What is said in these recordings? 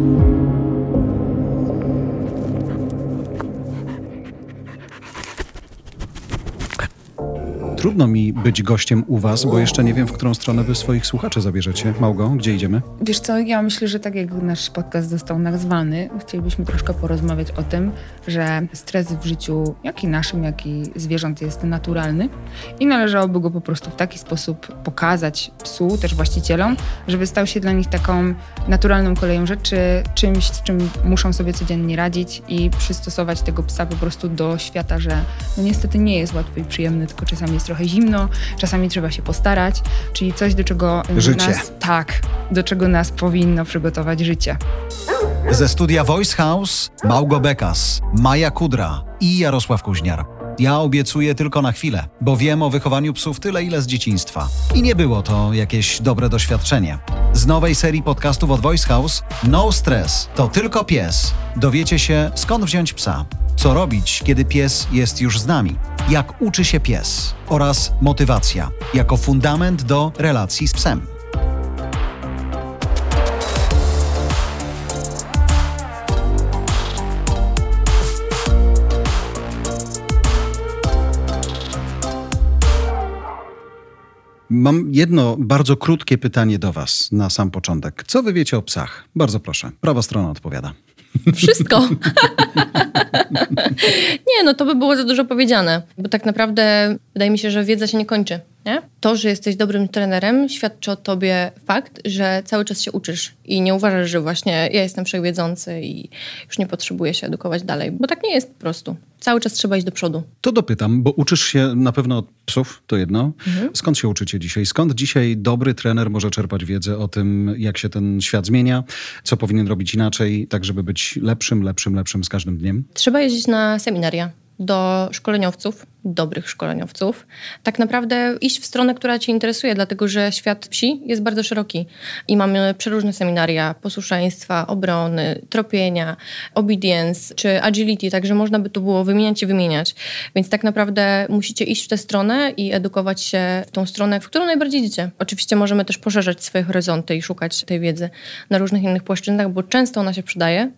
Thank you. Trudno mi być gościem u was, bo jeszcze nie wiem, w którą stronę wy swoich słuchaczy zabierzecie. Małgo, gdzie idziemy? Wiesz co, ja myślę, że tak jak nasz podcast został nazwany, chcielibyśmy troszkę porozmawiać o tym, że stres w życiu, jak i naszym, jak i zwierząt jest naturalny i należałoby go po prostu w taki sposób pokazać psu, też właścicielom, żeby stał się dla nich taką naturalną koleją rzeczy, czymś, z czym muszą sobie codziennie radzić i przystosować tego psa po prostu do świata, że no niestety nie jest łatwy i przyjemny, tylko czasami jest trochę zimno, czasami trzeba się postarać, czyli coś, do czego Życie. nas, tak, do czego nas powinno przygotować życie. Ze studia Voice House Małgo Bekas, Maja Kudra i Jarosław Kuźniar. Ja obiecuję tylko na chwilę, bo wiem o wychowaniu psów tyle, ile z dzieciństwa. I nie było to jakieś dobre doświadczenie. Z nowej serii podcastów od Voice House No Stress, to tylko pies. Dowiecie się, skąd wziąć psa, co robić, kiedy pies jest już z nami, jak uczy się pies oraz motywacja jako fundament do relacji z psem. Mam jedno bardzo krótkie pytanie do was na sam początek. Co wy wiecie o psach? Bardzo proszę. Prawa strona odpowiada. Wszystko. nie, no to by było za dużo powiedziane, bo tak naprawdę wydaje mi się, że wiedza się nie kończy. Nie? To, że jesteś dobrym trenerem, świadczy o tobie fakt, że cały czas się uczysz i nie uważasz, że właśnie ja jestem wszechwiedzący i już nie potrzebuję się edukować dalej, bo tak nie jest po prostu. Cały czas trzeba iść do przodu. To dopytam, bo uczysz się na pewno od psów, to jedno. Skąd się uczycie dzisiaj? Skąd dzisiaj dobry trener może czerpać wiedzę o tym, jak się ten świat zmienia, co powinien robić inaczej, tak żeby być lepszym, lepszym, lepszym z każdym dniem? Trzeba jeździć na seminaria do szkoleniowców, dobrych szkoleniowców. Tak naprawdę iść w stronę, która Cię interesuje, dlatego że świat psi jest bardzo szeroki i mamy przeróżne seminaria posłuszeństwa, obrony, tropienia, obedience czy agility, także można by tu było wymieniać i wymieniać. Więc tak naprawdę musicie iść w tę stronę i edukować się w tą stronę, w którą najbardziej idziecie. Oczywiście możemy też poszerzać swoje horyzonty i szukać tej wiedzy na różnych innych płaszczyznach, bo często ona się przydaje.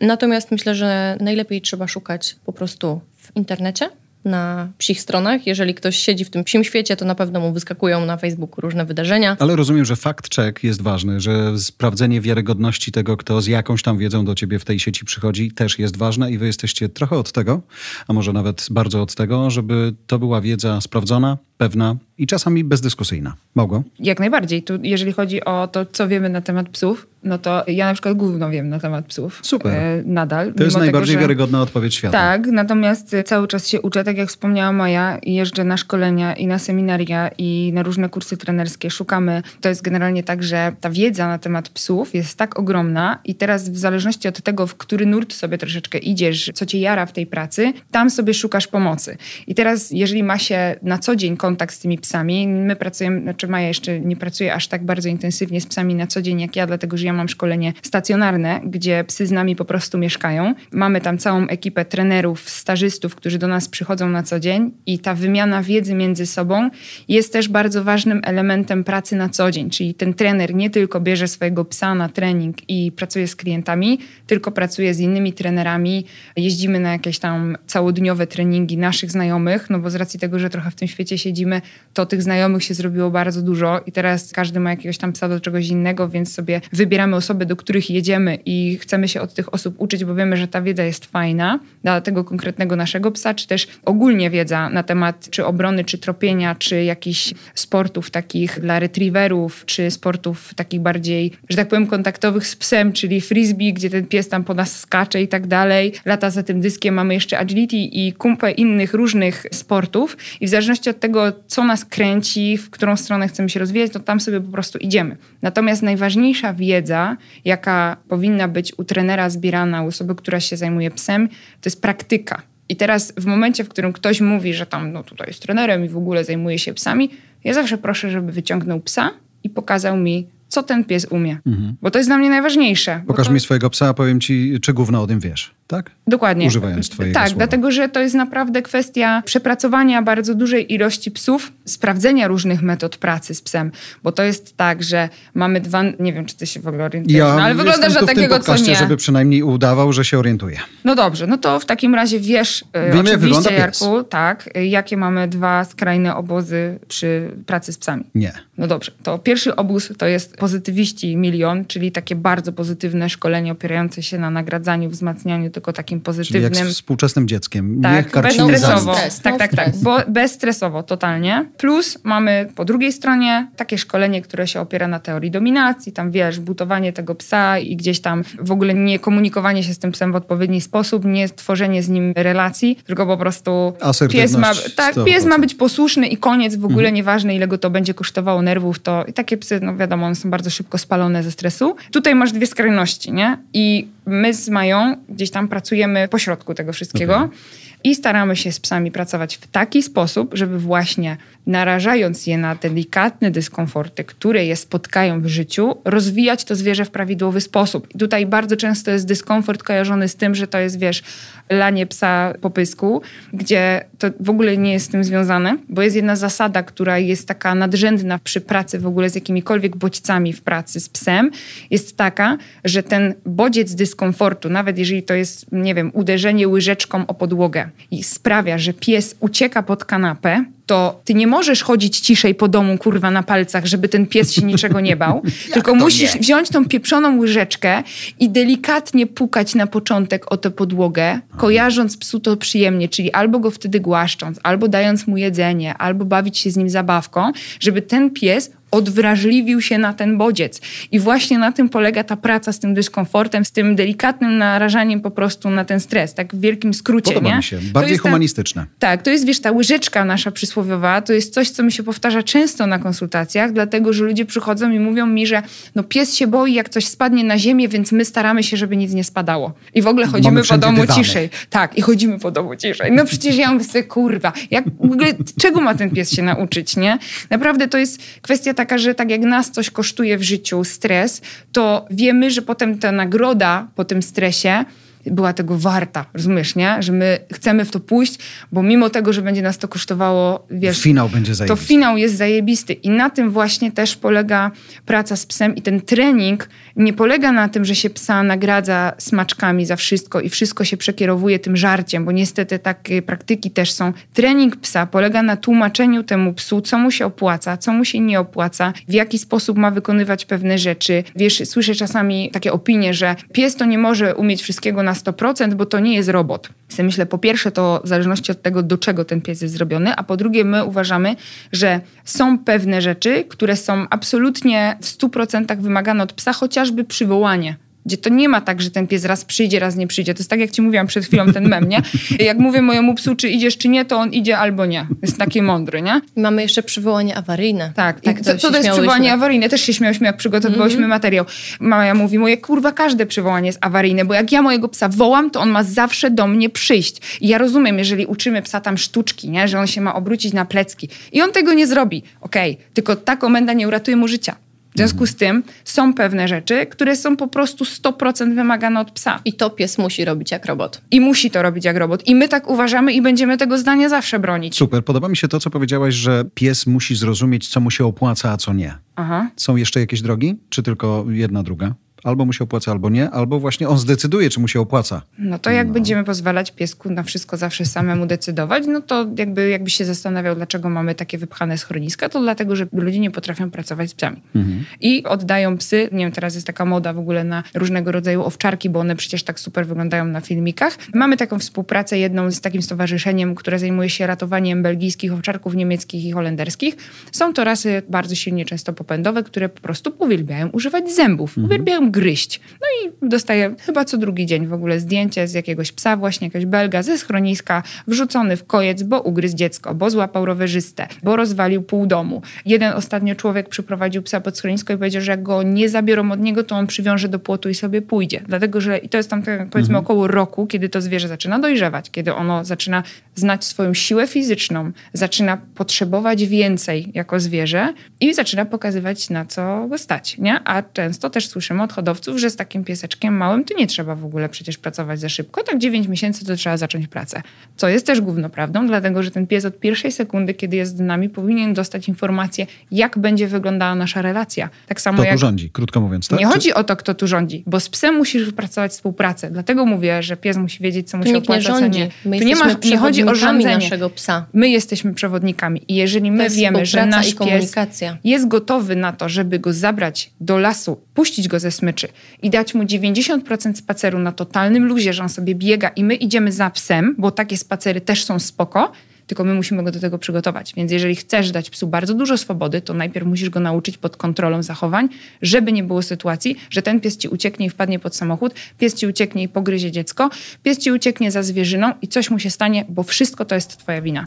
Natomiast myślę, że najlepiej trzeba szukać po prostu w internecie, na psich stronach. Jeżeli ktoś siedzi w tym psim świecie, to na pewno mu wyskakują na Facebooku różne wydarzenia. Ale rozumiem, że fakt check jest ważny, że sprawdzenie wiarygodności tego, kto z jakąś tam wiedzą do ciebie w tej sieci przychodzi, też jest ważne i wy jesteście trochę od tego, a może nawet bardzo od tego, żeby to była wiedza sprawdzona, pewna i czasami bezdyskusyjna. Mogło? Jak najbardziej. Tu, jeżeli chodzi o to, co wiemy na temat psów, no to ja na przykład gówno wiem na temat psów. Super. E, nadal. To jest najbardziej tego, że... wiarygodna odpowiedź świata. Tak, natomiast cały czas się uczę, tak jak wspomniała Maja, jeżdżę na szkolenia i na seminaria i na różne kursy trenerskie, szukamy. To jest generalnie tak, że ta wiedza na temat psów jest tak ogromna i teraz w zależności od tego, w który nurt sobie troszeczkę idziesz, co cię jara w tej pracy, tam sobie szukasz pomocy. I teraz, jeżeli ma się na co dzień kontakt z tymi psami, my pracujemy, znaczy Maja jeszcze nie pracuje aż tak bardzo intensywnie z psami na co dzień jak ja, dlatego że ja mam szkolenie stacjonarne, gdzie psy z nami po prostu mieszkają. Mamy tam całą ekipę trenerów, stażystów, którzy do nas przychodzą na co dzień i ta wymiana wiedzy między sobą jest też bardzo ważnym elementem pracy na co dzień. Czyli ten trener nie tylko bierze swojego psa na trening i pracuje z klientami, tylko pracuje z innymi trenerami. Jeździmy na jakieś tam całodniowe treningi naszych znajomych, no bo z racji tego, że trochę w tym świecie siedzimy, to tych znajomych się zrobiło bardzo dużo i teraz każdy ma jakiegoś tam psa do czegoś innego, więc sobie wybieramy osoby, do których jedziemy i chcemy się od tych osób uczyć, bo wiemy, że ta wiedza jest fajna dla tego konkretnego naszego psa, czy też ogólnie wiedza na temat czy obrony, czy tropienia, czy jakichś sportów takich dla retriewerów, czy sportów takich bardziej, że tak powiem, kontaktowych z psem, czyli frisbee, gdzie ten pies tam po nas skacze i tak dalej. Lata za tym dyskiem mamy jeszcze agility i kumpę innych różnych sportów i w zależności od tego, co nas kręci, w którą stronę chcemy się rozwijać, to tam sobie po prostu idziemy. Natomiast najważniejsza wiedza, jaka powinna być u trenera zbierana, u osoby, która się zajmuje psem, to jest praktyka. I teraz w momencie, w którym ktoś mówi, że tam no tutaj jest trenerem i w ogóle zajmuje się psami, ja zawsze proszę, żeby wyciągnął psa i pokazał mi, co ten pies umie. Bo to jest dla mnie najważniejsze. Pokaż to... mi swojego psa, a powiem ci, czy gówno o tym wiesz. tak? Dokładnie. Używając twojego Tak, słowa. dlatego że to jest naprawdę kwestia przepracowania bardzo dużej ilości psów, sprawdzenia różnych metod pracy z psem, bo to jest tak, że mamy dwa, nie wiem, czy ty się w ogóle orientujesz, Ja no, ale wygląda, jestem że tu w tym takiego co nie. żeby przynajmniej udawał, że się orientuje. No dobrze, no to w takim razie wiesz e, Wiem, jak wygląda oczywiście, pies. Jarku, tak, jakie mamy dwa skrajne obozy przy pracy z psami. Nie. No dobrze, to pierwszy obóz to jest pozytywiści milion, czyli takie bardzo pozytywne szkolenie opierające się na nagradzaniu, wzmacnianiu, tylko takim Czyli jak pozytywnym. z współczesnym dzieckiem. nie Tak, karcimy bezstresowo. stres, tak, tak, tak. Bo bezstresowo, totalnie. Plus mamy po drugiej stronie takie szkolenie, które się opiera na teorii dominacji, tam wiesz, butowanie tego psa i gdzieś tam w ogóle nie komunikowanie się z tym psem w odpowiedni sposób, nie tworzenie z nim relacji, tylko po prostu pies ma, tak, 100%. pies ma być posłuszny i koniec, w ogóle Mhm. nieważne ile go to będzie kosztowało nerwów, to i takie psy, no wiadomo, one są bardzo szybko spalone ze stresu. Tutaj masz dwie skrajności, nie? I my z Mają gdzieś tam pracujemy pośrodku tego wszystkiego. Okej. I staramy się z psami pracować w taki sposób, żeby właśnie narażając je na delikatne dyskomforty, które je spotkają w życiu, rozwijać to zwierzę w prawidłowy sposób. I tutaj bardzo często jest dyskomfort kojarzony z tym, że to jest, wiesz, lanie psa po pysku, gdzie to w ogóle nie jest z tym związane, bo jest jedna zasada, która jest taka nadrzędna przy pracy w ogóle z jakimikolwiek bodźcami w pracy z psem, jest taka, że ten bodziec dyskomfortu, nawet jeżeli to jest, nie wiem, uderzenie łyżeczką o podłogę i sprawia, że pies ucieka pod kanapę, to ty nie możesz chodzić ciszej po domu, kurwa, na palcach, żeby ten pies się niczego nie bał, tylko musisz wziąć tą pieprzoną łyżeczkę i delikatnie pukać na początek o tę podłogę, kojarząc psu to przyjemnie, czyli albo go wtedy głaszcząc, albo dając mu jedzenie, albo bawić się z nim zabawką, żeby ten pies odwrażliwił się na ten bodziec. I właśnie na tym polega ta praca z tym dyskomfortem, z tym delikatnym narażaniem po prostu na ten stres, tak w wielkim skrócie, Podoba nie? mi się. Bardziej ta- humanistyczne. tak, to jest, wiesz, ta łyżeczka nasza przysłowiowa, to jest coś, co mi się powtarza często na konsultacjach, dlatego, że ludzie przychodzą i mówią mi, że no pies się boi, jak coś spadnie na ziemię, więc my staramy się, żeby nic nie spadało. I w ogóle chodzimy Mamy po domu dywany. ciszej. Tak, i chodzimy po domu ciszej. No przecież ja mówię sobie, kurwa, jak, w ogóle, czego ma ten pies się nauczyć, nie? Naprawdę to jest kwestia taka, że tak jak nas coś kosztuje w życiu, stres, to wiemy, że potem ta nagroda po tym stresie była tego warta, rozumiesz, nie? Że my chcemy w to pójść, bo mimo tego, że będzie nas to kosztowało, wiesz... Finał będzie To zajebisty. finał jest zajebisty i na tym właśnie też polega praca z psem i ten trening nie polega na tym, że się psa nagradza smaczkami za wszystko i wszystko się przekierowuje tym żarciem, bo niestety takie praktyki też są. Trening psa polega na tłumaczeniu temu psu, co mu się opłaca, co mu się nie opłaca, w jaki sposób ma wykonywać pewne rzeczy. Wiesz, słyszę czasami takie opinie, że pies to nie może umieć wszystkiego na 100%, bo to nie jest robot. Myślę, po pierwsze to w zależności od tego, do czego ten pies jest zrobiony, a po drugie my uważamy, że są pewne rzeczy, które są absolutnie w 100% wymagane od psa, chociażby przywołanie. Gdzie to nie ma tak, że ten pies raz przyjdzie, raz nie przyjdzie. To jest tak, jak ci mówiłam przed chwilą, ten mem, nie? Jak mówię mojemu psu, czy idziesz, czy nie, to on idzie albo nie. Jest taki mądry, nie? Mamy jeszcze przywołanie awaryjne. Tak, tak się co to jest przywołanie awaryjne? Też się śmiałyśmy, jak przygotowywałyśmy materiał. Maja mówi, moje kurwa, każde przywołanie jest awaryjne, bo jak ja mojego psa wołam, to on ma zawsze do mnie przyjść. I ja rozumiem, jeżeli uczymy psa tam sztuczki, nie? że on się ma obrócić na plecki i on tego nie zrobi. Okej, tylko ta komenda nie uratuje mu życia. W związku z tym są pewne rzeczy, które są po prostu 100% wymagane od psa. I to pies musi robić jak robot. I musi to robić jak robot. I my tak uważamy i będziemy tego zdania zawsze bronić. Super. Podoba mi się to, co powiedziałaś, że pies musi zrozumieć, co mu się opłaca, a co nie. Aha. Są jeszcze jakieś drogi? Czy tylko jedna, druga? Albo mu się opłaca, albo nie, albo właśnie on zdecyduje, czy mu się opłaca. No to jak będziemy pozwalać piesku na wszystko zawsze samemu decydować, no to jakby, jakby się zastanawiał, dlaczego mamy takie wypchane schroniska, to dlatego, że ludzie nie potrafią pracować z psami. I oddają psy, nie wiem, teraz jest taka moda w ogóle na różnego rodzaju owczarki, bo one przecież tak super wyglądają na filmikach. Mamy taką współpracę jedną z takim stowarzyszeniem, które zajmuje się ratowaniem belgijskich owczarków niemieckich i holenderskich. Są to rasy bardzo silnie często popędowe, które po prostu uwielbiają używać zębów, uwielbiają gryźć. No i dostaję chyba co drugi dzień w ogóle zdjęcie z jakiegoś psa, właśnie jakaś belga ze schroniska, wrzucony w kojec, bo ugryzł dziecko, bo złapał rowerzystę, bo rozwalił pół domu. Jeden ostatnio człowiek przyprowadził psa pod schronisko i powiedział, że jak go nie zabiorą od niego, to on przywiąże do płotu i sobie pójdzie. Dlatego, że i to jest tam powiedzmy około roku, kiedy to zwierzę zaczyna dojrzewać, kiedy ono zaczyna znać swoją siłę fizyczną, zaczyna potrzebować więcej jako zwierzę i zaczyna pokazywać na co go stać, nie? A często też słyszymy od hodowców, że z takim pieseczkiem małym to nie trzeba w ogóle przecież pracować za szybko. Tak 9 miesięcy to trzeba zacząć pracę. Co jest też główną prawdą, dlatego że ten pies od pierwszej sekundy, kiedy jest z nami, powinien dostać informację, jak będzie wyglądała nasza relacja. Tak samo Kto jak... tu rządzi, krótko mówiąc, tak? Nie Czy- chodzi o to, kto tu rządzi, bo z psem musisz wypracować współpracę. Dlatego mówię, że pies musi wiedzieć, co mu Tu się nikt nie rządzi. nie. My tu nie, ma, jesteśmy nie chodzi o przewodnikami rządzenie. naszego psa. My jesteśmy przewodnikami i jeżeli my wiemy, że nasz pies komunikacja. jest gotowy na to, żeby go zabrać do lasu, puścić go ze smyczy i dać mu 90% spaceru na totalnym luzie, że on sobie biega i my idziemy za psem, bo takie spacery też są spoko, tylko my musimy go do tego przygotować. Więc jeżeli chcesz dać psu bardzo dużo swobody, to najpierw musisz go nauczyć pod kontrolą zachowań, żeby nie było sytuacji, że ten pies ci ucieknie i wpadnie pod samochód, pies ci ucieknie i pogryzie dziecko, pies ci ucieknie za zwierzyną i coś mu się stanie, bo wszystko to jest twoja wina.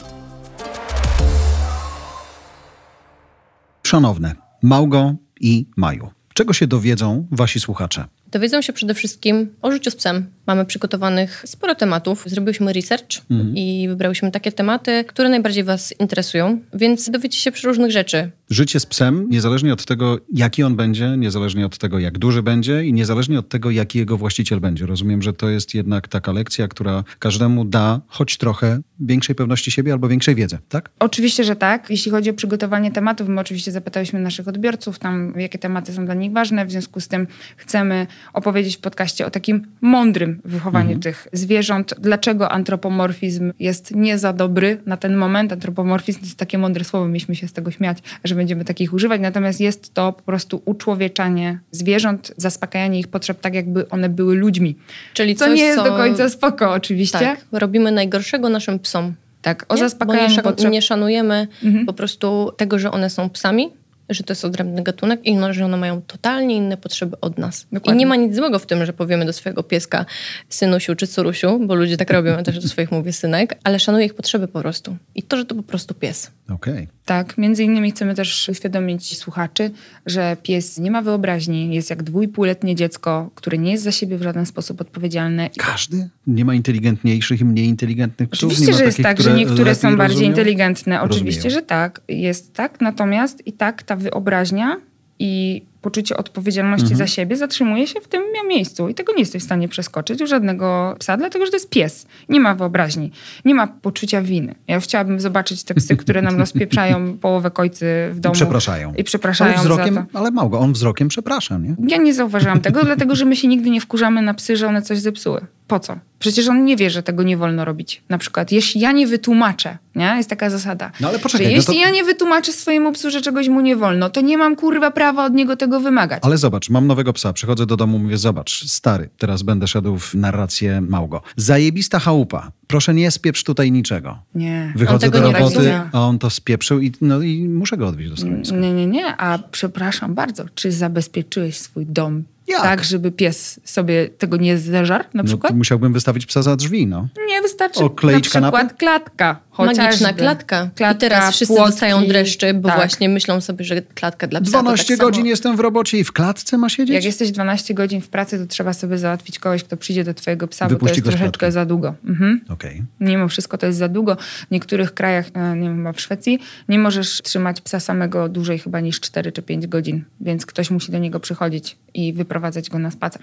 Szanowne, Małgo i Maju, czego się dowiedzą wasi słuchacze? Dowiedzą się przede wszystkim o życiu z psem. Mamy przygotowanych sporo tematów. Zrobiliśmy research i wybrałyśmy takie tematy, które najbardziej Was interesują, więc dowiecie się przeróżnych rzeczy. Życie z psem, niezależnie od tego, jaki on będzie, niezależnie od tego, jak duży będzie i niezależnie od tego, jaki jego właściciel będzie. Rozumiem, że to jest jednak taka lekcja, która każdemu da choć trochę większej pewności siebie albo większej wiedzy, tak? Oczywiście, że tak. Jeśli chodzi o przygotowanie tematów, my oczywiście zapytałyśmy naszych odbiorców, tam jakie tematy są dla nich ważne. W związku z tym chcemy opowiedzieć w podcaście o takim mądrym wychowaniu tych zwierząt. Dlaczego antropomorfizm jest nie za dobry na ten moment? Antropomorfizm to jest takie mądre słowo, mieliśmy się z tego śmiać, że będziemy takich używać. Natomiast jest to po prostu uczłowieczanie zwierząt, zaspokajanie ich potrzeb tak, jakby one były ludźmi. Czyli Co coś, nie jest co... do końca spoko, oczywiście. Tak, robimy najgorszego naszym psom. Tak, o Nie? Nie, zaspokajaniu szan- potrzeb. nie szanujemy Mhm. po prostu tego, że one są psami, że to jest odrębny gatunek i no, że one mają totalnie inne potrzeby od nas. Dokładnie. I nie ma nic złego w tym, że powiemy do swojego pieska synusiu czy córusiu, bo ludzie tak robią, ja też do swoich mówię synek, ale szanuję ich potrzeby po prostu. I to, że to po prostu pies. Okej. Tak, między innymi chcemy też uświadomić słuchaczy, że pies nie ma wyobraźni, jest jak dwójpółletnie dziecko, które nie jest za siebie w żaden sposób odpowiedzialne. Każdy? Nie ma inteligentniejszych i mniej inteligentnych psów? nie Oczywiście, ma że jest takich, tak, że które niektóre są bardziej inteligentne. Oczywiście, Rozumieją. że tak, jest tak. Natomiast i tak ta wyobraźnia i poczucie odpowiedzialności Mhm. za siebie zatrzymuje się w tym miejscu. I tego nie jesteś w stanie przeskoczyć u żadnego psa, dlatego że to jest pies. Nie ma wyobraźni, nie ma poczucia winy. Ja chciałabym zobaczyć te psy, które nam rozpieprzają połowę kojcy w domu. Przepraszają. I przepraszają ale wzrokiem, za to. Ale Małgo, on wzrokiem przeprasza, nie? Ja nie zauważyłam tego, dlatego że my się nigdy nie wkurzamy na psy, że one coś zepsuły. Po co? Przecież on nie wie, że tego nie wolno robić. Na przykład, jeśli ja nie wytłumaczę, nie? jest taka zasada, No ale poczekaj, że no jeśli to- ja nie wytłumaczę swojemu psu, że czegoś mu nie wolno, to nie mam kurwa prawa od niego tego wymagać. Ale zobacz, mam nowego psa, przychodzę do domu, mówię, zobacz, stary, teraz będę szedł w narrację Małgo. Zajebista chałupa, proszę nie spieprz tutaj niczego. Nie. Wychodzę do roboty, a on to spieprzył i, no, i muszę go odwieźć do schroniska. Nie, nie, nie. A przepraszam bardzo, czy zabezpieczyłeś swój dom Jak? tak, żeby pies sobie tego nie zeżarł na No, przykład? to musiałbym wystawić psa za drzwi, no. Nie wystarczy Okleić na przykład kanapę? klatka. Magiczna chociażby. klatka. klatka. I teraz wszyscy płotki. dostają dreszczy, bo Tak. właśnie myślą sobie, że klatka dla psa 12 to tak godzin samo. jestem w robocie i w klatce ma siedzieć? Jak jesteś 12 godzin w pracy, to trzeba sobie załatwić kogoś, kto przyjdzie do twojego psa, bo to Wypuści jest troszeczkę za długo. Mhm. Okej. Mimo wszystko to jest za długo. W niektórych krajach, e, nie wiem, chyba w Szwecji, nie możesz trzymać psa samego dłużej chyba niż 4 czy 5 godzin, więc ktoś musi do niego przychodzić i wyprowadzać go na spacer.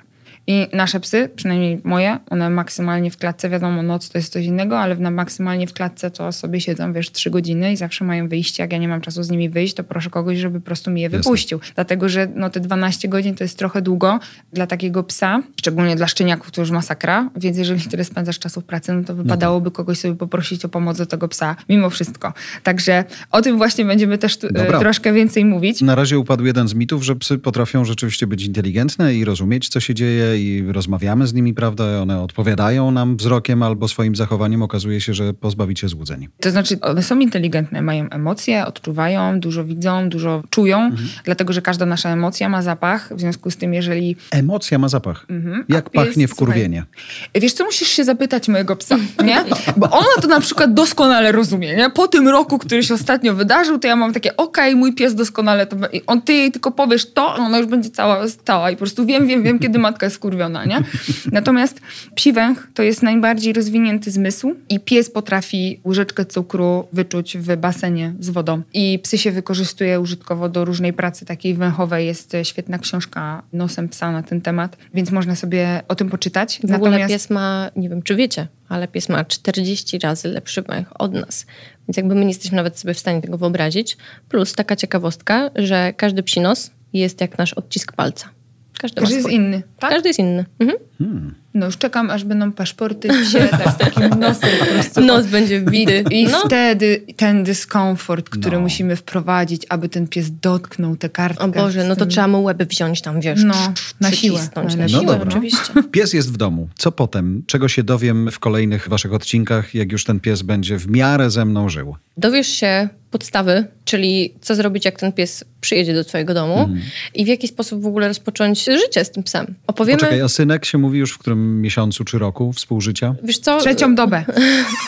I nasze psy, przynajmniej moje, one maksymalnie w klatce, wiadomo, noc to jest coś innego, ale na maksymalnie w klatce to sobie siedzą, wiesz, 3 godziny i zawsze mają wyjście. Jak ja nie mam czasu z nimi wyjść, to proszę kogoś, żeby po prostu mi je Jasne. wypuścił. Dlatego, że no, te 12 godzin to jest trochę długo dla takiego psa, szczególnie dla szczeniaków to już masakra, więc jeżeli tyle spędzasz czasu w pracy, no to wypadałoby kogoś sobie poprosić o pomoc do tego psa, mimo wszystko. Także o tym właśnie będziemy też e, Dobra. troszkę więcej mówić. Na razie upadł jeden z mitów, że psy potrafią rzeczywiście być inteligentne i rozumieć, co się dzieje i rozmawiamy z nimi, prawda? One odpowiadają nam wzrokiem albo swoim zachowaniem. Okazuje się, że pozbawicie złudzeń. To znaczy, one są inteligentne, mają emocje, odczuwają, dużo widzą, dużo czują, Mhm. dlatego że każda nasza emocja ma zapach. W związku z tym, jeżeli Emocja ma zapach. Mhm. Jak pies, pachnie słuchaj, wkurwienie? Wiesz co, musisz się zapytać mojego psa, nie? Bo ona to na przykład doskonale rozumie, nie? Po tym roku, który się ostatnio wydarzył, to ja mam takie, okej, mój pies doskonale to... On, ty jej tylko powiesz to, ona już będzie cała stała i po prostu wiem, wiem, wiem, kiedy matka jest wkurwiona, nie? Natomiast psi węch to jest najbardziej rozwinięty zmysł i pies potrafi łyżeczkę cukru wyczuć w basenie z wodą. I psy się wykorzystuje użytkowo do różnej pracy takiej węchowej. Jest świetna książka Nosem psa na ten temat, więc można sobie o tym poczytać. W ogóle pies ma, nie wiem czy wiecie, ale pies ma 40 razy lepszy węch od nas. Więc jakby my nie jesteśmy nawet sobie w stanie tego wyobrazić. Plus taka ciekawostka, że każdy psi nos jest jak nasz odcisk palca. Każdy, Każdy jest inny, tak? Każdy jest inny. Mhm. Hmm. No już czekam, aż będą paszporty psie tak, z takim nosem po prostu. Nos będzie wbity. I, i no. wtedy ten dyskomfort, który no. musimy wprowadzić, aby ten pies dotknął tę kartkę. O Boże, no to trzeba mu łeby wziąć tam, wiesz, no, na siłę. Na no siłę, dobra. oczywiście. Pies jest w domu. Co potem? Czego się dowiem w kolejnych waszych odcinkach, jak już ten pies będzie w miarę ze mną żył? Dowiesz się podstawy, czyli co zrobić, jak ten pies przyjedzie do twojego domu mhm. i w jaki sposób w ogóle rozpocząć życie z tym psem. Opowiemy... Poczekaj, a synek się mówi już w którym miesiącu czy roku współżycia? Wiesz co? Trzecią dobę.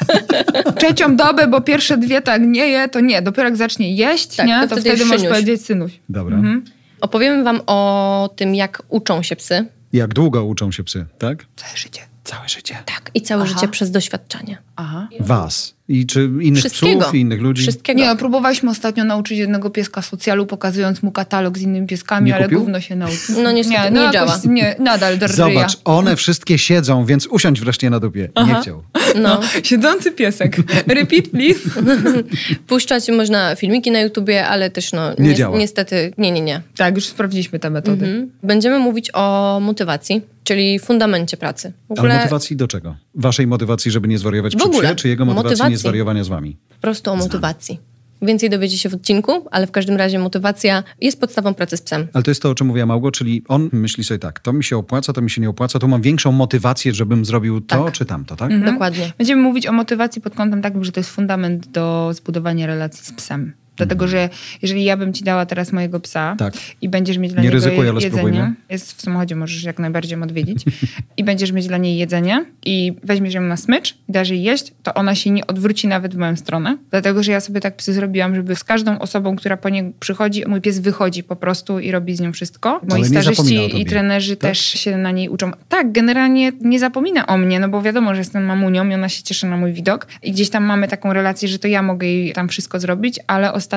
Trzecią dobę, bo pierwsze dwie tak nie je, to nie. Dopiero jak zacznie jeść, tak, nie, to, to wtedy, możesz powiedzieć synuś. Dobra. Mhm. Opowiemy wam o tym, jak uczą się psy. Jak długo uczą się psy, tak? Całe życie. Całe życie. Tak, i całe Aha. życie przez doświadczenie. Aha. Was. I czy innych psów i innych ludzi? Wszystkiego. Nie, no, próbowaliśmy ostatnio nauczyć jednego pieska socjalu, pokazując mu katalog z innymi pieskami, nie ale kupił? gówno się nauczył. No niestety, nie, no, nie działa. Nie, nadal drżyja. Zobacz, one wszystkie siedzą, więc usiądź wreszcie na dupie. Aha. Nie chciał. No. no. Siedzący piesek. Repeat, please. Puszczać można filmiki na YouTubie, ale też no... Nie ni działa. Niestety, nie, nie, nie. Tak, już sprawdziliśmy te metody. Mhm. Będziemy mówić o motywacji, czyli fundamencie pracy. Ogóle... Ale motywacji do czego? Waszej motywacji, żeby nie zwariować przy psie, czy jego motywacji, motywacji. Nie zwariowania z wami? Po prostu o motywacji. Więcej dowiecie się w odcinku, ale w każdym razie motywacja jest podstawą pracy z psem. Ale to jest to, o czym mówiła Małgo, czyli on myśli sobie tak, to mi się opłaca, to mi się nie opłaca, to mam większą motywację, żebym zrobił to tak. czy tamto, tak? Mhm. Dokładnie. Będziemy mówić o motywacji pod kątem takim, że to jest fundament do zbudowania relacji z psem. Dlatego, że jeżeli ja bym ci dała teraz mojego psa tak. i będziesz mieć dla nie niego ryzykuj, jedzenie, spróbujmy. jest w samochodzie, możesz jak najbardziej ją odwiedzić, i będziesz mieć dla niej jedzenie i weźmiesz ją na smycz i dasz jej jeść, to ona się nie odwróci nawet w moją stronę. Dlatego, że ja sobie tak psy zrobiłam, żeby z każdą osobą, która po nie przychodzi, mój pies wychodzi po prostu i robi z nią wszystko. Moi starzyści i trenerzy tak? też się na niej uczą. Tak, generalnie nie zapomina o mnie, no bo wiadomo, że jestem mamunią i ona się cieszy na mój widok i gdzieś tam mamy taką relację, że to ja mogę jej tam wszystko zrobić, ale ostatnio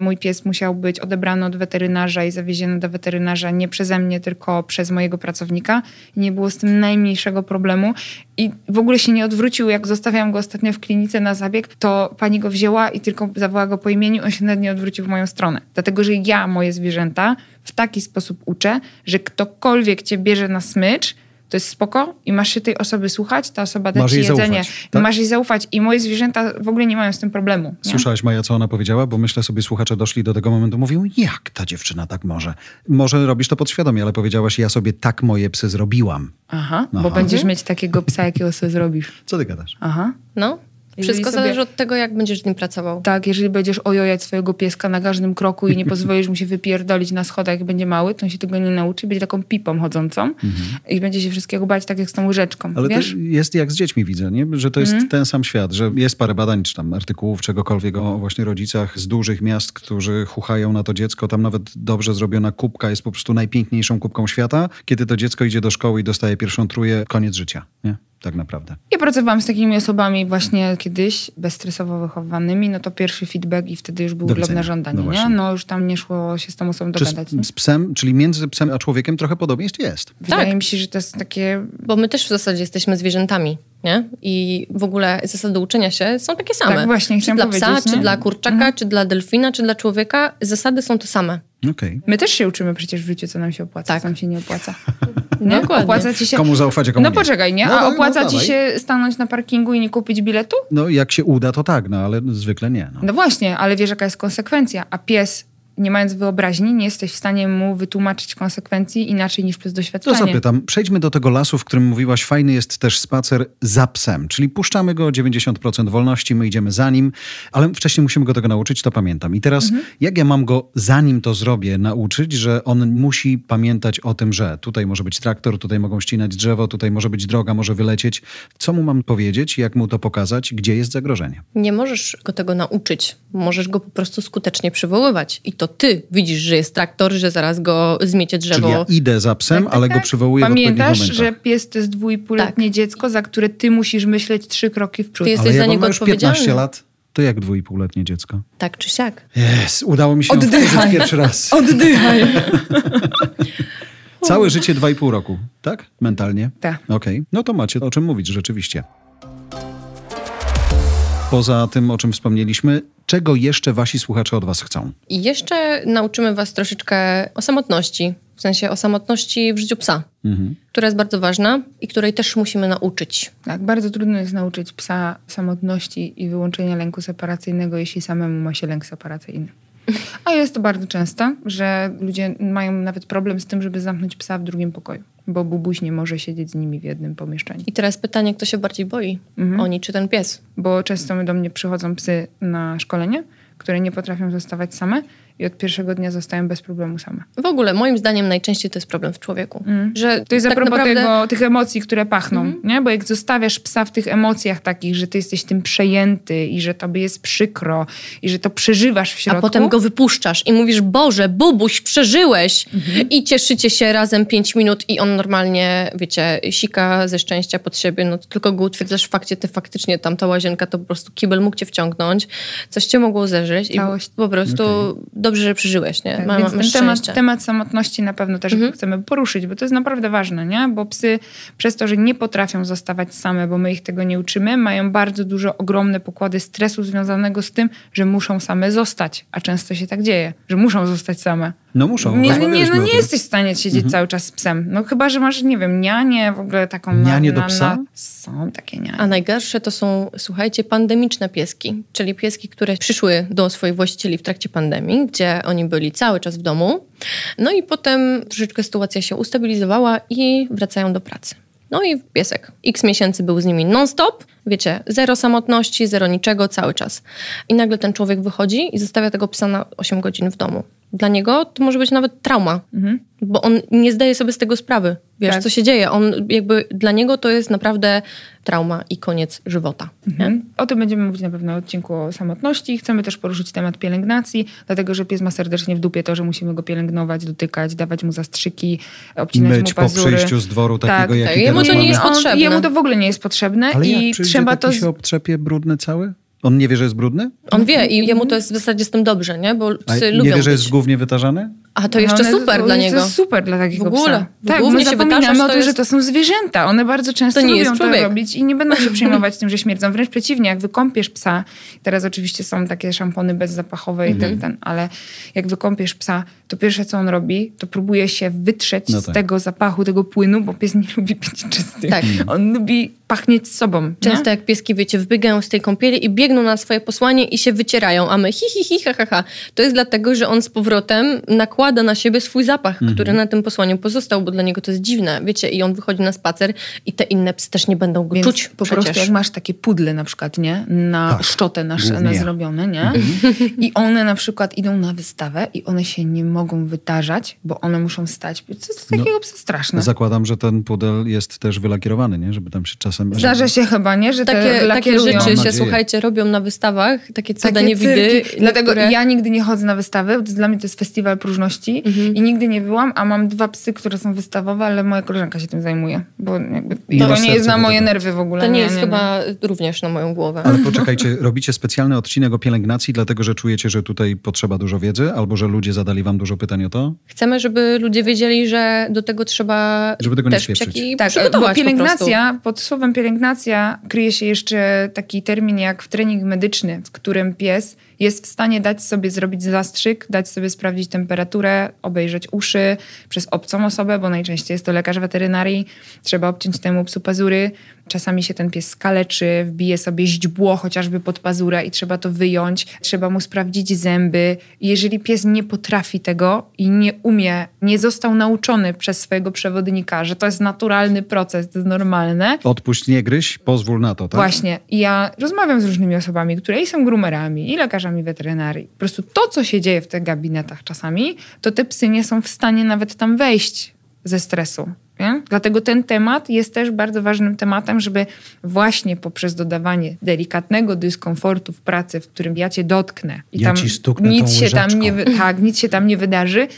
mój pies musiał być odebrany od weterynarza i zawieziony do weterynarza nie przeze mnie, tylko przez mojego pracownika. I nie było z tym najmniejszego problemu. I w ogóle się nie odwrócił, jak zostawiałam go ostatnio w klinice na zabieg, to pani go wzięła i tylko zawołała go po imieniu, on się nawet nie odwrócił w moją stronę. Dlatego, że ja moje zwierzęta w taki sposób uczę, że ktokolwiek cię bierze na smycz, to jest spoko i masz się tej osoby słuchać, ta osoba da ci jedzenie. Zaufać, tak? Masz jej zaufać i moje zwierzęta w ogóle nie mają z tym problemu. Nie? Słyszałaś Maja, co ona powiedziała? Bo myślę sobie, słuchacze doszli do tego momentu, mówią, jak ta dziewczyna tak może? Może robisz to podświadomie, ale powiedziałaś, ja sobie tak moje psy zrobiłam. Aha, Aha. bo będziesz mieć takiego psa, jakiego sobie zrobisz. Co ty gadasz? Aha. No, wszystko sobie... zależy od tego, jak będziesz z nim pracował. Tak, jeżeli będziesz ojojać swojego pieska na każdym kroku i nie pozwolisz mu się wypierdolić na schodach, jak będzie mały, to on się tego nie nauczy, będzie taką pipą chodzącą mhm. i będzie się wszystkiego bać tak jak z tą łyżeczką. Ale wiesz? to jest jak z dziećmi widzę, nie? że to jest mhm. ten sam świat, że jest parę badań, czy tam artykułów, czegokolwiek o właśnie rodzicach z dużych miast, którzy chuchają na to dziecko. Tam nawet dobrze zrobiona kubka jest po prostu najpiękniejszą kubką świata. Kiedy to dziecko idzie do szkoły i dostaje pierwszą truje, koniec życia. Nie? Tak naprawdę. Ja pracowałam z takimi osobami właśnie kiedyś, bezstresowo wychowanymi, no to pierwszy feedback i wtedy już był gleb na żądanie, no nie? No już tam nie szło się z tą osobą dogadać. Z, z, psem, czyli między psem a człowiekiem trochę podobieństw jest. Wydaje tak. mi się, że to jest takie... Bo my też w zasadzie jesteśmy zwierzętami, nie? I w ogóle zasady uczenia się są takie same. Tak, właśnie, czy dla psa, nie? czy dla kurczaka, mhm. czy dla delfina, czy dla człowieka, zasady są te same. Okay. My też się uczymy przecież w życiu, co nam się opłaca, tak. co nam się nie opłaca. Nie? Opłaca ci się... Komu zaufać, a komu No nie. poczekaj, nie? No, a opłaca no, ci się stanąć na parkingu i nie kupić biletu? No jak się uda, to tak, no ale zwykle nie. No, no właśnie, ale wiesz jaka jest konsekwencja, a pies nie mając wyobraźni, nie jesteś w stanie mu wytłumaczyć konsekwencji inaczej niż przez doświadczenie. To zapytam, przejdźmy do tego lasu, w którym mówiłaś, fajny jest też spacer za psem, czyli puszczamy go 90% wolności, my idziemy za nim, ale wcześniej musimy go tego nauczyć, to pamiętam. I teraz, mhm. jak ja mam go, zanim to zrobię, nauczyć, że on musi pamiętać o tym, że tutaj może być traktor, tutaj mogą ścinać drzewo, tutaj może być droga, może wylecieć. Co mu mam powiedzieć, jak mu to pokazać, gdzie jest zagrożenie? Nie możesz go tego nauczyć, możesz go po prostu skutecznie przywoływać i to to ty widzisz, że jest traktor, że zaraz go zmiecie drzewo. Czyli ja idę za psem, Tak, tak, ale go tak. przywołuję Pamiętasz, w że pies to jest dwójpółletnie dziecko, za które ty musisz myśleć trzy kroki w przód. Ty jesteś Ale za ja niego już 15 odpowiedzialny. lat, to jak dwójpółletnie dziecko? Tak czy siak. Jest, udało mi się Oddychaj. oddychać pierwszy raz. Oddychaj. Całe życie dwa i pół roku, tak? Mentalnie? Tak. Okej, no to macie o czym mówić rzeczywiście. Poza tym, o czym wspomnieliśmy, czego jeszcze wasi słuchacze od was chcą? I jeszcze nauczymy was troszeczkę o samotności, w sensie o samotności w życiu psa, Mhm. która jest bardzo ważna i której też musimy nauczyć. Tak, bardzo trudno jest nauczyć psa samotności i wyłączenia lęku separacyjnego, jeśli samemu ma się lęk separacyjny. A jest to bardzo często, że ludzie mają nawet problem z tym, żeby zamknąć psa w drugim pokoju, bo bubuś nie może siedzieć z nimi w jednym pomieszczeniu. I teraz pytanie, kto się bardziej boi? Mhm. Oni czy ten pies? Bo często do mnie przychodzą psy na szkolenie, które nie potrafią zostawać same i od pierwszego dnia zostają bez problemu same. W ogóle, moim zdaniem, najczęściej to jest problem w człowieku. Że To jest a tak propos naprawdę... Tego, tych emocji, które pachną, nie? Bo jak zostawiasz psa w tych emocjach takich, że ty jesteś tym przejęty i że tobie jest przykro i że to przeżywasz w A środku. potem go wypuszczasz i mówisz, Boże, Bubuś, przeżyłeś! Mhm. I cieszycie się razem 5 minut i on normalnie, wiecie, sika ze szczęścia pod siebie, no to tylko go utwierdzasz w fakcie, ty faktycznie tam ta łazienka to po prostu kibel mógł cię wciągnąć, coś cię mogło zeżyć i Całość. po prostu dobrze, że przeżyłeś, nie? Tak, Ma- więc ten temat, temat samotności na pewno też Mhm. chcemy poruszyć, bo to jest naprawdę ważne, nie? Bo psy przez to, że nie potrafią zostawać same, bo my ich tego nie uczymy, mają bardzo dużo, ogromne pokłady stresu związanego z tym, że muszą same zostać. A często się tak dzieje, że muszą zostać same. No muszą. Nie, nie, rozmawialiśmy no o nie jesteś w stanie siedzieć cały czas z psem. No chyba, że masz, nie wiem, nianię, w ogóle taką... Nianię na, do psa? Na, są takie nianie. A najgorsze to są, słuchajcie, pandemiczne pieski, czyli pieski, które przyszły do swoich właścicieli w trakcie pandemii, gdzie oni byli cały czas w domu. No i potem troszeczkę sytuacja się ustabilizowała i wracają do pracy. No i piesek. X miesięcy był z nimi non-stop, wiecie, zero samotności, zero niczego, cały czas. I nagle ten człowiek wychodzi i zostawia tego psa na 8 godzin w domu. Dla niego to może być nawet trauma, bo on nie zdaje sobie z tego sprawy. Wiesz, Tak. co się dzieje. On jakby, dla niego to jest naprawdę trauma i koniec żywota. Mhm. O tym będziemy mówić na pewno w odcinku o samotności. Chcemy też poruszyć temat pielęgnacji, dlatego że pies ma serdecznie w dupie to, że musimy go pielęgnować, dotykać, dawać mu zastrzyki, obcinać Myć mu po pazury. przyjściu z dworu takiego, tak, jaki tak. Jemu to nie mamy. jest on, potrzebne. Jemu to w ogóle nie jest potrzebne Ale i jak trzeba taki to... się obtrzepie brudny cały? On nie wie, że jest brudny? On wie i jemu to jest w zasadzie z tym dobrze, nie? Bo A psy nie lubią wie, że jest być. głównie wytarzany? A to jeszcze One- super to dla niego. To jest super dla takiego W ogóle. psa. Tak, głównie my się zapominamy o to tym, że jest- to są zwierzęta. One bardzo często To nie lubią jest to robić i nie będą się przejmować tym, że śmierdzą. Wręcz przeciwnie, jak wykąpiesz psa, teraz oczywiście są takie szampony bezzapachowe i Mhm. ten, ten, ale jak wykąpiesz psa, to pierwsze co on robi, to próbuje się wytrzeć No z tak. tego zapachu, tego płynu, bo pies nie lubi być czysty. Tak. On lubi pachnieć sobą. Często nie? jak pieski, wiecie, wybiegają z tej kąpieli i biegną na swoje posłanie i się wycierają, a my hi, hi, hi, ha, ha, ha. To jest dlatego, że on z powrotem nakłada na siebie swój zapach, Mhm. który na tym posłaniu pozostał, bo dla niego to jest dziwne, wiecie, i on wychodzi na spacer i te inne psy też nie będą go Więc czuć po przecież. prostu jak masz takie pudle na przykład, nie? Na Tak, szczotę na, na zrobione, nie? I one na przykład idą na wystawę i one się nie mogą wytarzać, bo one muszą stać. Co to No, takiego psa straszne. Zakładam, że ten pudel jest też wylakierowany, nie? Żeby tam się czasem... Zdarza się chyba, nie? Że te Takie, takie rzeczy się, słuchajcie, robią na wystawach, takie cuda Takie nie widy. cyrki. Dlatego ja nigdy nie chodzę na wystawy, bo to dla mnie to jest festiwal próżności Mhm. i nigdy nie byłam, a mam dwa psy, które są wystawowe, ale moja koleżanka się tym zajmuje, bo jakby Nie to masz nie jest na moje tego. nerwy w ogóle. To nie jest chyba również na moją głowę. Ale poczekajcie, robicie specjalny odcinek o pielęgnacji, dlatego że czujecie, że tutaj potrzeba dużo wiedzy, albo że ludzie zadali wam dużo pytań o to? Chcemy, żeby ludzie wiedzieli, że do tego trzeba Żeby tego nie też psiaki Tak, bo przygotować po pielęgnacja, pod słowem pielęgnacja kryje się jeszcze taki termin jak trening medyczny, w którym pies jest w stanie dać sobie zrobić zastrzyk, dać sobie sprawdzić temperaturę, obejrzeć uszy przez obcą osobę, bo najczęściej jest to lekarz weterynarii. Trzeba obciąć temu psu pazury. Czasami się ten pies skaleczy, wbije sobie źdźbło chociażby pod pazurę i trzeba to wyjąć. Trzeba mu sprawdzić zęby. Jeżeli pies nie potrafi tego i nie umie, nie został nauczony przez swojego przewodnika, że to jest naturalny proces, to jest normalne, Odpuść, nie gryź, pozwól na to, tak? Właśnie. I ja rozmawiam z różnymi osobami, które i są groomerami, i lekarzami weterynarii. Po prostu to, co się dzieje w tych gabinetach czasami, to te psy nie są w stanie nawet tam wejść ze stresu. Nie? Dlatego ten temat jest też bardzo ważnym tematem, żeby właśnie poprzez dodawanie delikatnego dyskomfortu w pracy, w którym ja cię dotknę i ja tam nic się tam nie tak, nic się tam nie wydarzy,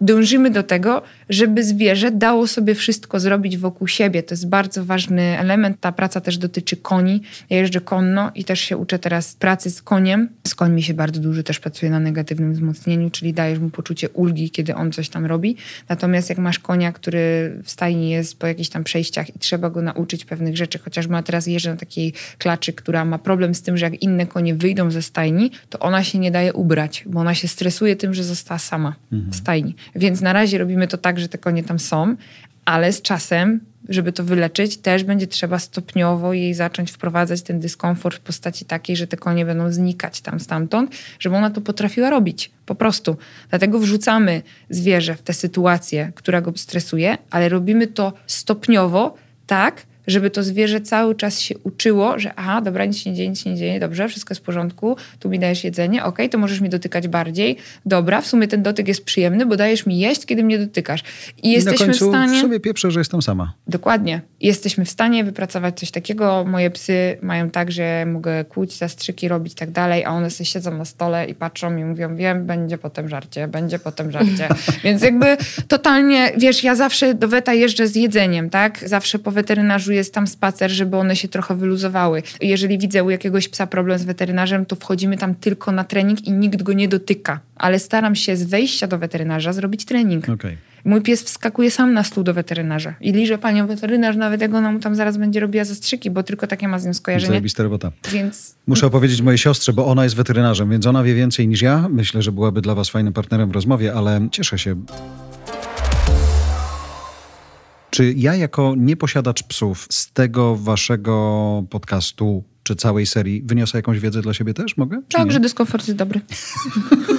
dążymy do tego, żeby zwierzę dało sobie wszystko zrobić wokół siebie. To jest bardzo ważny element. Ta praca też dotyczy koni. Ja jeżdżę konno i też się uczę teraz pracy z koniem. Z końmi się bardzo dużo też pracuje na negatywnym wzmocnieniu, czyli dajesz mu poczucie ulgi, kiedy on coś tam robi. Natomiast jak masz konia, który w stajni jest po jakichś tam przejściach i trzeba go nauczyć pewnych rzeczy, chociażby ma teraz jeżdżę na takiej klaczy, która ma problem z tym, że jak inne konie wyjdą ze stajni, to ona się nie daje ubrać, bo ona się stresuje tym, że została sama mhm. w stajni. Więc na razie robimy to tak, że te konie tam są, ale z czasem, żeby to wyleczyć, też będzie trzeba stopniowo jej zacząć wprowadzać ten dyskomfort w postaci takiej, że te konie będą znikać tam stamtąd, żeby ona to potrafiła robić. Po prostu. Dlatego wrzucamy zwierzę w tę sytuację, która go stresuje, ale robimy to stopniowo, tak, żeby to zwierzę cały czas się uczyło, że aha, dobra, nic się nie dzieje, nic się nie dzieje, dobrze, wszystko jest w porządku, tu mi dajesz jedzenie, ok, to możesz mi dotykać bardziej, dobra, w sumie ten dotyk jest przyjemny, bo dajesz mi jeść, kiedy mnie dotykasz. I, I jesteśmy w stanie... w sobie pieprzę, że jestem sama. Dokładnie. Jesteśmy w stanie wypracować coś takiego. Moje psy mają tak, że mogę kłuć, zastrzyki robić i tak dalej, a one sobie siedzą na stole i patrzą i mówią, wiem, będzie potem żarcie, będzie potem żarcie. Więc jakby totalnie, wiesz, ja zawsze do weta jeżdżę z jedzeniem, tak? Zawsze po weterynarzu jest tam spacer, żeby one się trochę wyluzowały. Jeżeli widzę u jakiegoś psa problem z weterynarzem, to wchodzimy tam tylko na trening i nikt go nie dotyka. Ale staram się z wejścia do weterynarza zrobić trening. Okay. Mój pies wskakuje sam na stół do weterynarza i liże panią weterynarz, nawet jak ona mu tam zaraz będzie robiła zastrzyki, bo tylko takie ma z nią skojarzenie. Zajebista robota. Więc... Muszę opowiedzieć mojej siostrze, bo ona jest weterynarzem, więc ona wie więcej niż ja. Myślę, że byłaby dla was fajnym partnerem w rozmowie, ale cieszę się. Czy ja jako nieposiadacz psów z tego waszego podcastu czy całej serii wyniosę jakąś wiedzę dla siebie też? Mogę? Tak, że dyskomfort jest dobry.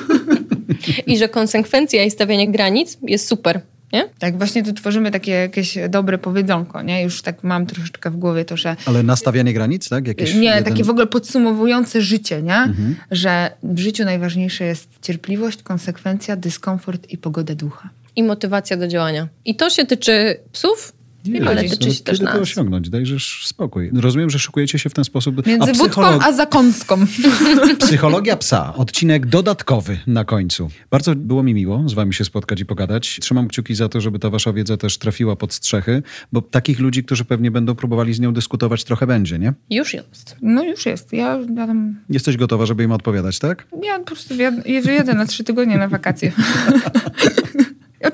I że konsekwencja i stawianie granic jest super. Nie? Tak, właśnie tu tworzymy takie jakieś dobre powiedzonko, nie? Już tak mam troszeczkę w głowie to, że... Ale nastawianie granic, tak? Jakieś nie, jeden... takie w ogóle podsumowujące życie, nie? Mhm. Że w życiu najważniejsze jest cierpliwość, konsekwencja, dyskomfort i pogoda ducha i motywacja do działania. I to się tyczy psów, nie, ale tyczy się też nas. to osiągnąć? Dajesz spokój. Rozumiem, że szykujecie się w ten sposób. Między a psycholog... a zakąską. Psychologia psa. Odcinek dodatkowy na końcu. Bardzo było mi miło z wami się spotkać i pogadać. Trzymam kciuki za to, żeby ta wasza wiedza też trafiła pod strzechy, bo takich ludzi, którzy pewnie będą próbowali z nią dyskutować, trochę będzie, nie? Już jest. No już jest. Ja, ja tam... Jesteś gotowa, żeby im odpowiadać, tak? Ja po prostu jedę na trzy tygodnie na wakacje.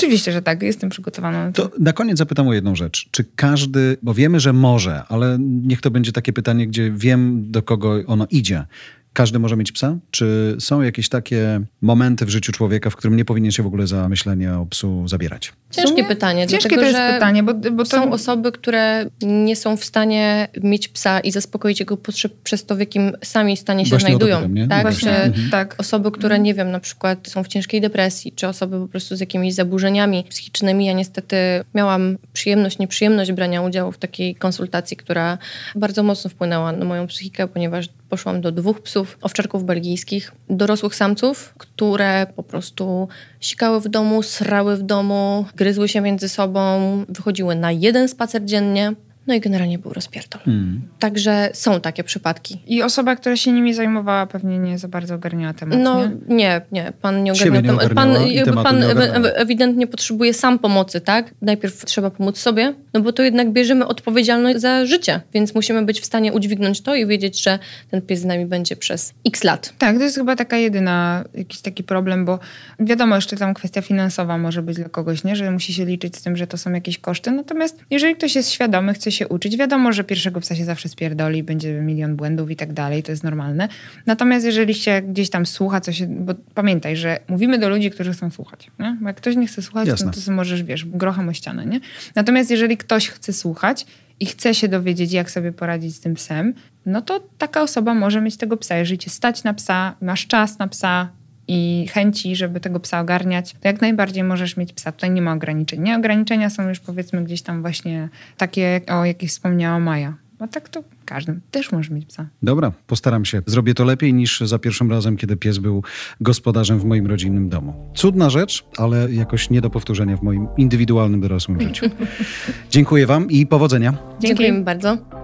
Oczywiście, że tak, jestem przygotowana. To na koniec zapytam o jedną rzecz. Czy każdy, bo wiemy, że może, ale niech to będzie takie pytanie, gdzie wiem, do kogo ono idzie. Każdy może mieć psa? Czy są jakieś takie momenty w życiu człowieka, w którym nie powinien się w ogóle za myślenie o psu zabierać? Ciężkie pytanie. Ciężkie dlatego, to jest pytanie, bo, bo to... są osoby, które nie są w stanie mieć psa i zaspokoić jego potrzeb przez to, w jakim sami stanie się Właśnie znajdują. Pytam, tak? Właśnie, mhm. tak. Osoby, które nie wiem, na przykład są w ciężkiej depresji, czy osoby po prostu z jakimiś zaburzeniami psychicznymi. Ja niestety miałam przyjemność, nieprzyjemność brania udziału w takiej konsultacji, która bardzo mocno wpłynęła na moją psychikę, ponieważ poszłam do dwóch psów, owczarków belgijskich, dorosłych samców, które po prostu sikały w domu, srały w domu, gryzły się między sobą, wychodziły na jeden spacer dziennie. No i generalnie był rozpierdol. Hmm. Także są takie przypadki. I osoba, która się nimi zajmowała, pewnie nie za bardzo ogarniała temat. No nie, nie. nie. Pan nie ogarniał tematu. Pan, pan nie ewidentnie potrzebuje sam pomocy, tak? Najpierw trzeba pomóc sobie, no bo to jednak bierzemy odpowiedzialność za życie, więc musimy być w stanie udźwignąć to i wiedzieć, że ten pies z nami będzie przez x lat. Tak, to jest chyba taka jedyna jakiś taki problem, bo wiadomo, jeszcze tam kwestia finansowa może być dla kogoś, nie? Że musi się liczyć z tym, że to są jakieś koszty. Natomiast jeżeli ktoś jest świadomy, chce się uczyć. Wiadomo, że pierwszego psa się zawsze spierdoli, będzie milion błędów i tak dalej, to jest normalne. Natomiast jeżeli się gdzieś tam słucha, co się, bo pamiętaj, że mówimy do ludzi, którzy chcą słuchać. Nie? Bo jak ktoś nie chce słuchać, Jasne. to, to możesz, wiesz, grochem o ścianę, nie? Natomiast jeżeli ktoś chce słuchać i chce się dowiedzieć, jak sobie poradzić z tym psem, no to taka osoba może mieć tego psa. Jeżeli cię stać na psa, masz czas na psa, i chęci, żeby tego psa ogarniać, to jak najbardziej możesz mieć psa. Tutaj nie ma ograniczeń. Nie? Ograniczenia są już powiedzmy gdzieś tam właśnie takie, o jakich wspomniała Maja. A tak to każdym też możesz mieć psa. Dobra, postaram się. Zrobię to lepiej niż za pierwszym razem, kiedy pies był gospodarzem w moim rodzinnym domu. Cudna rzecz, ale jakoś nie do powtórzenia w moim indywidualnym dorosłym życiu. Dziękuję Wam i powodzenia. Dziękujemy bardzo.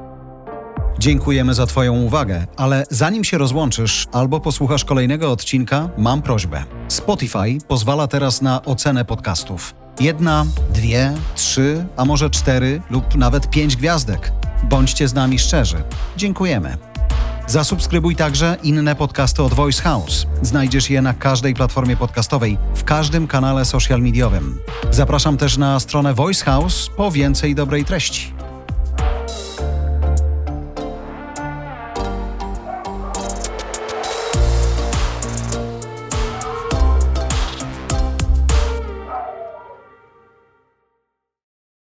Dziękujemy za Twoją uwagę, ale zanim się rozłączysz albo posłuchasz kolejnego odcinka, mam prośbę. Spotify pozwala teraz na ocenę podcastów. Jedna, dwie, trzy, a może cztery lub nawet pięć gwiazdek. Bądźcie z nami szczerzy. Dziękujemy. Zasubskrybuj także inne podcasty od Voice House. Znajdziesz je na każdej platformie podcastowej, w każdym kanale social mediowym. Zapraszam też na stronę Voice House po więcej dobrej treści.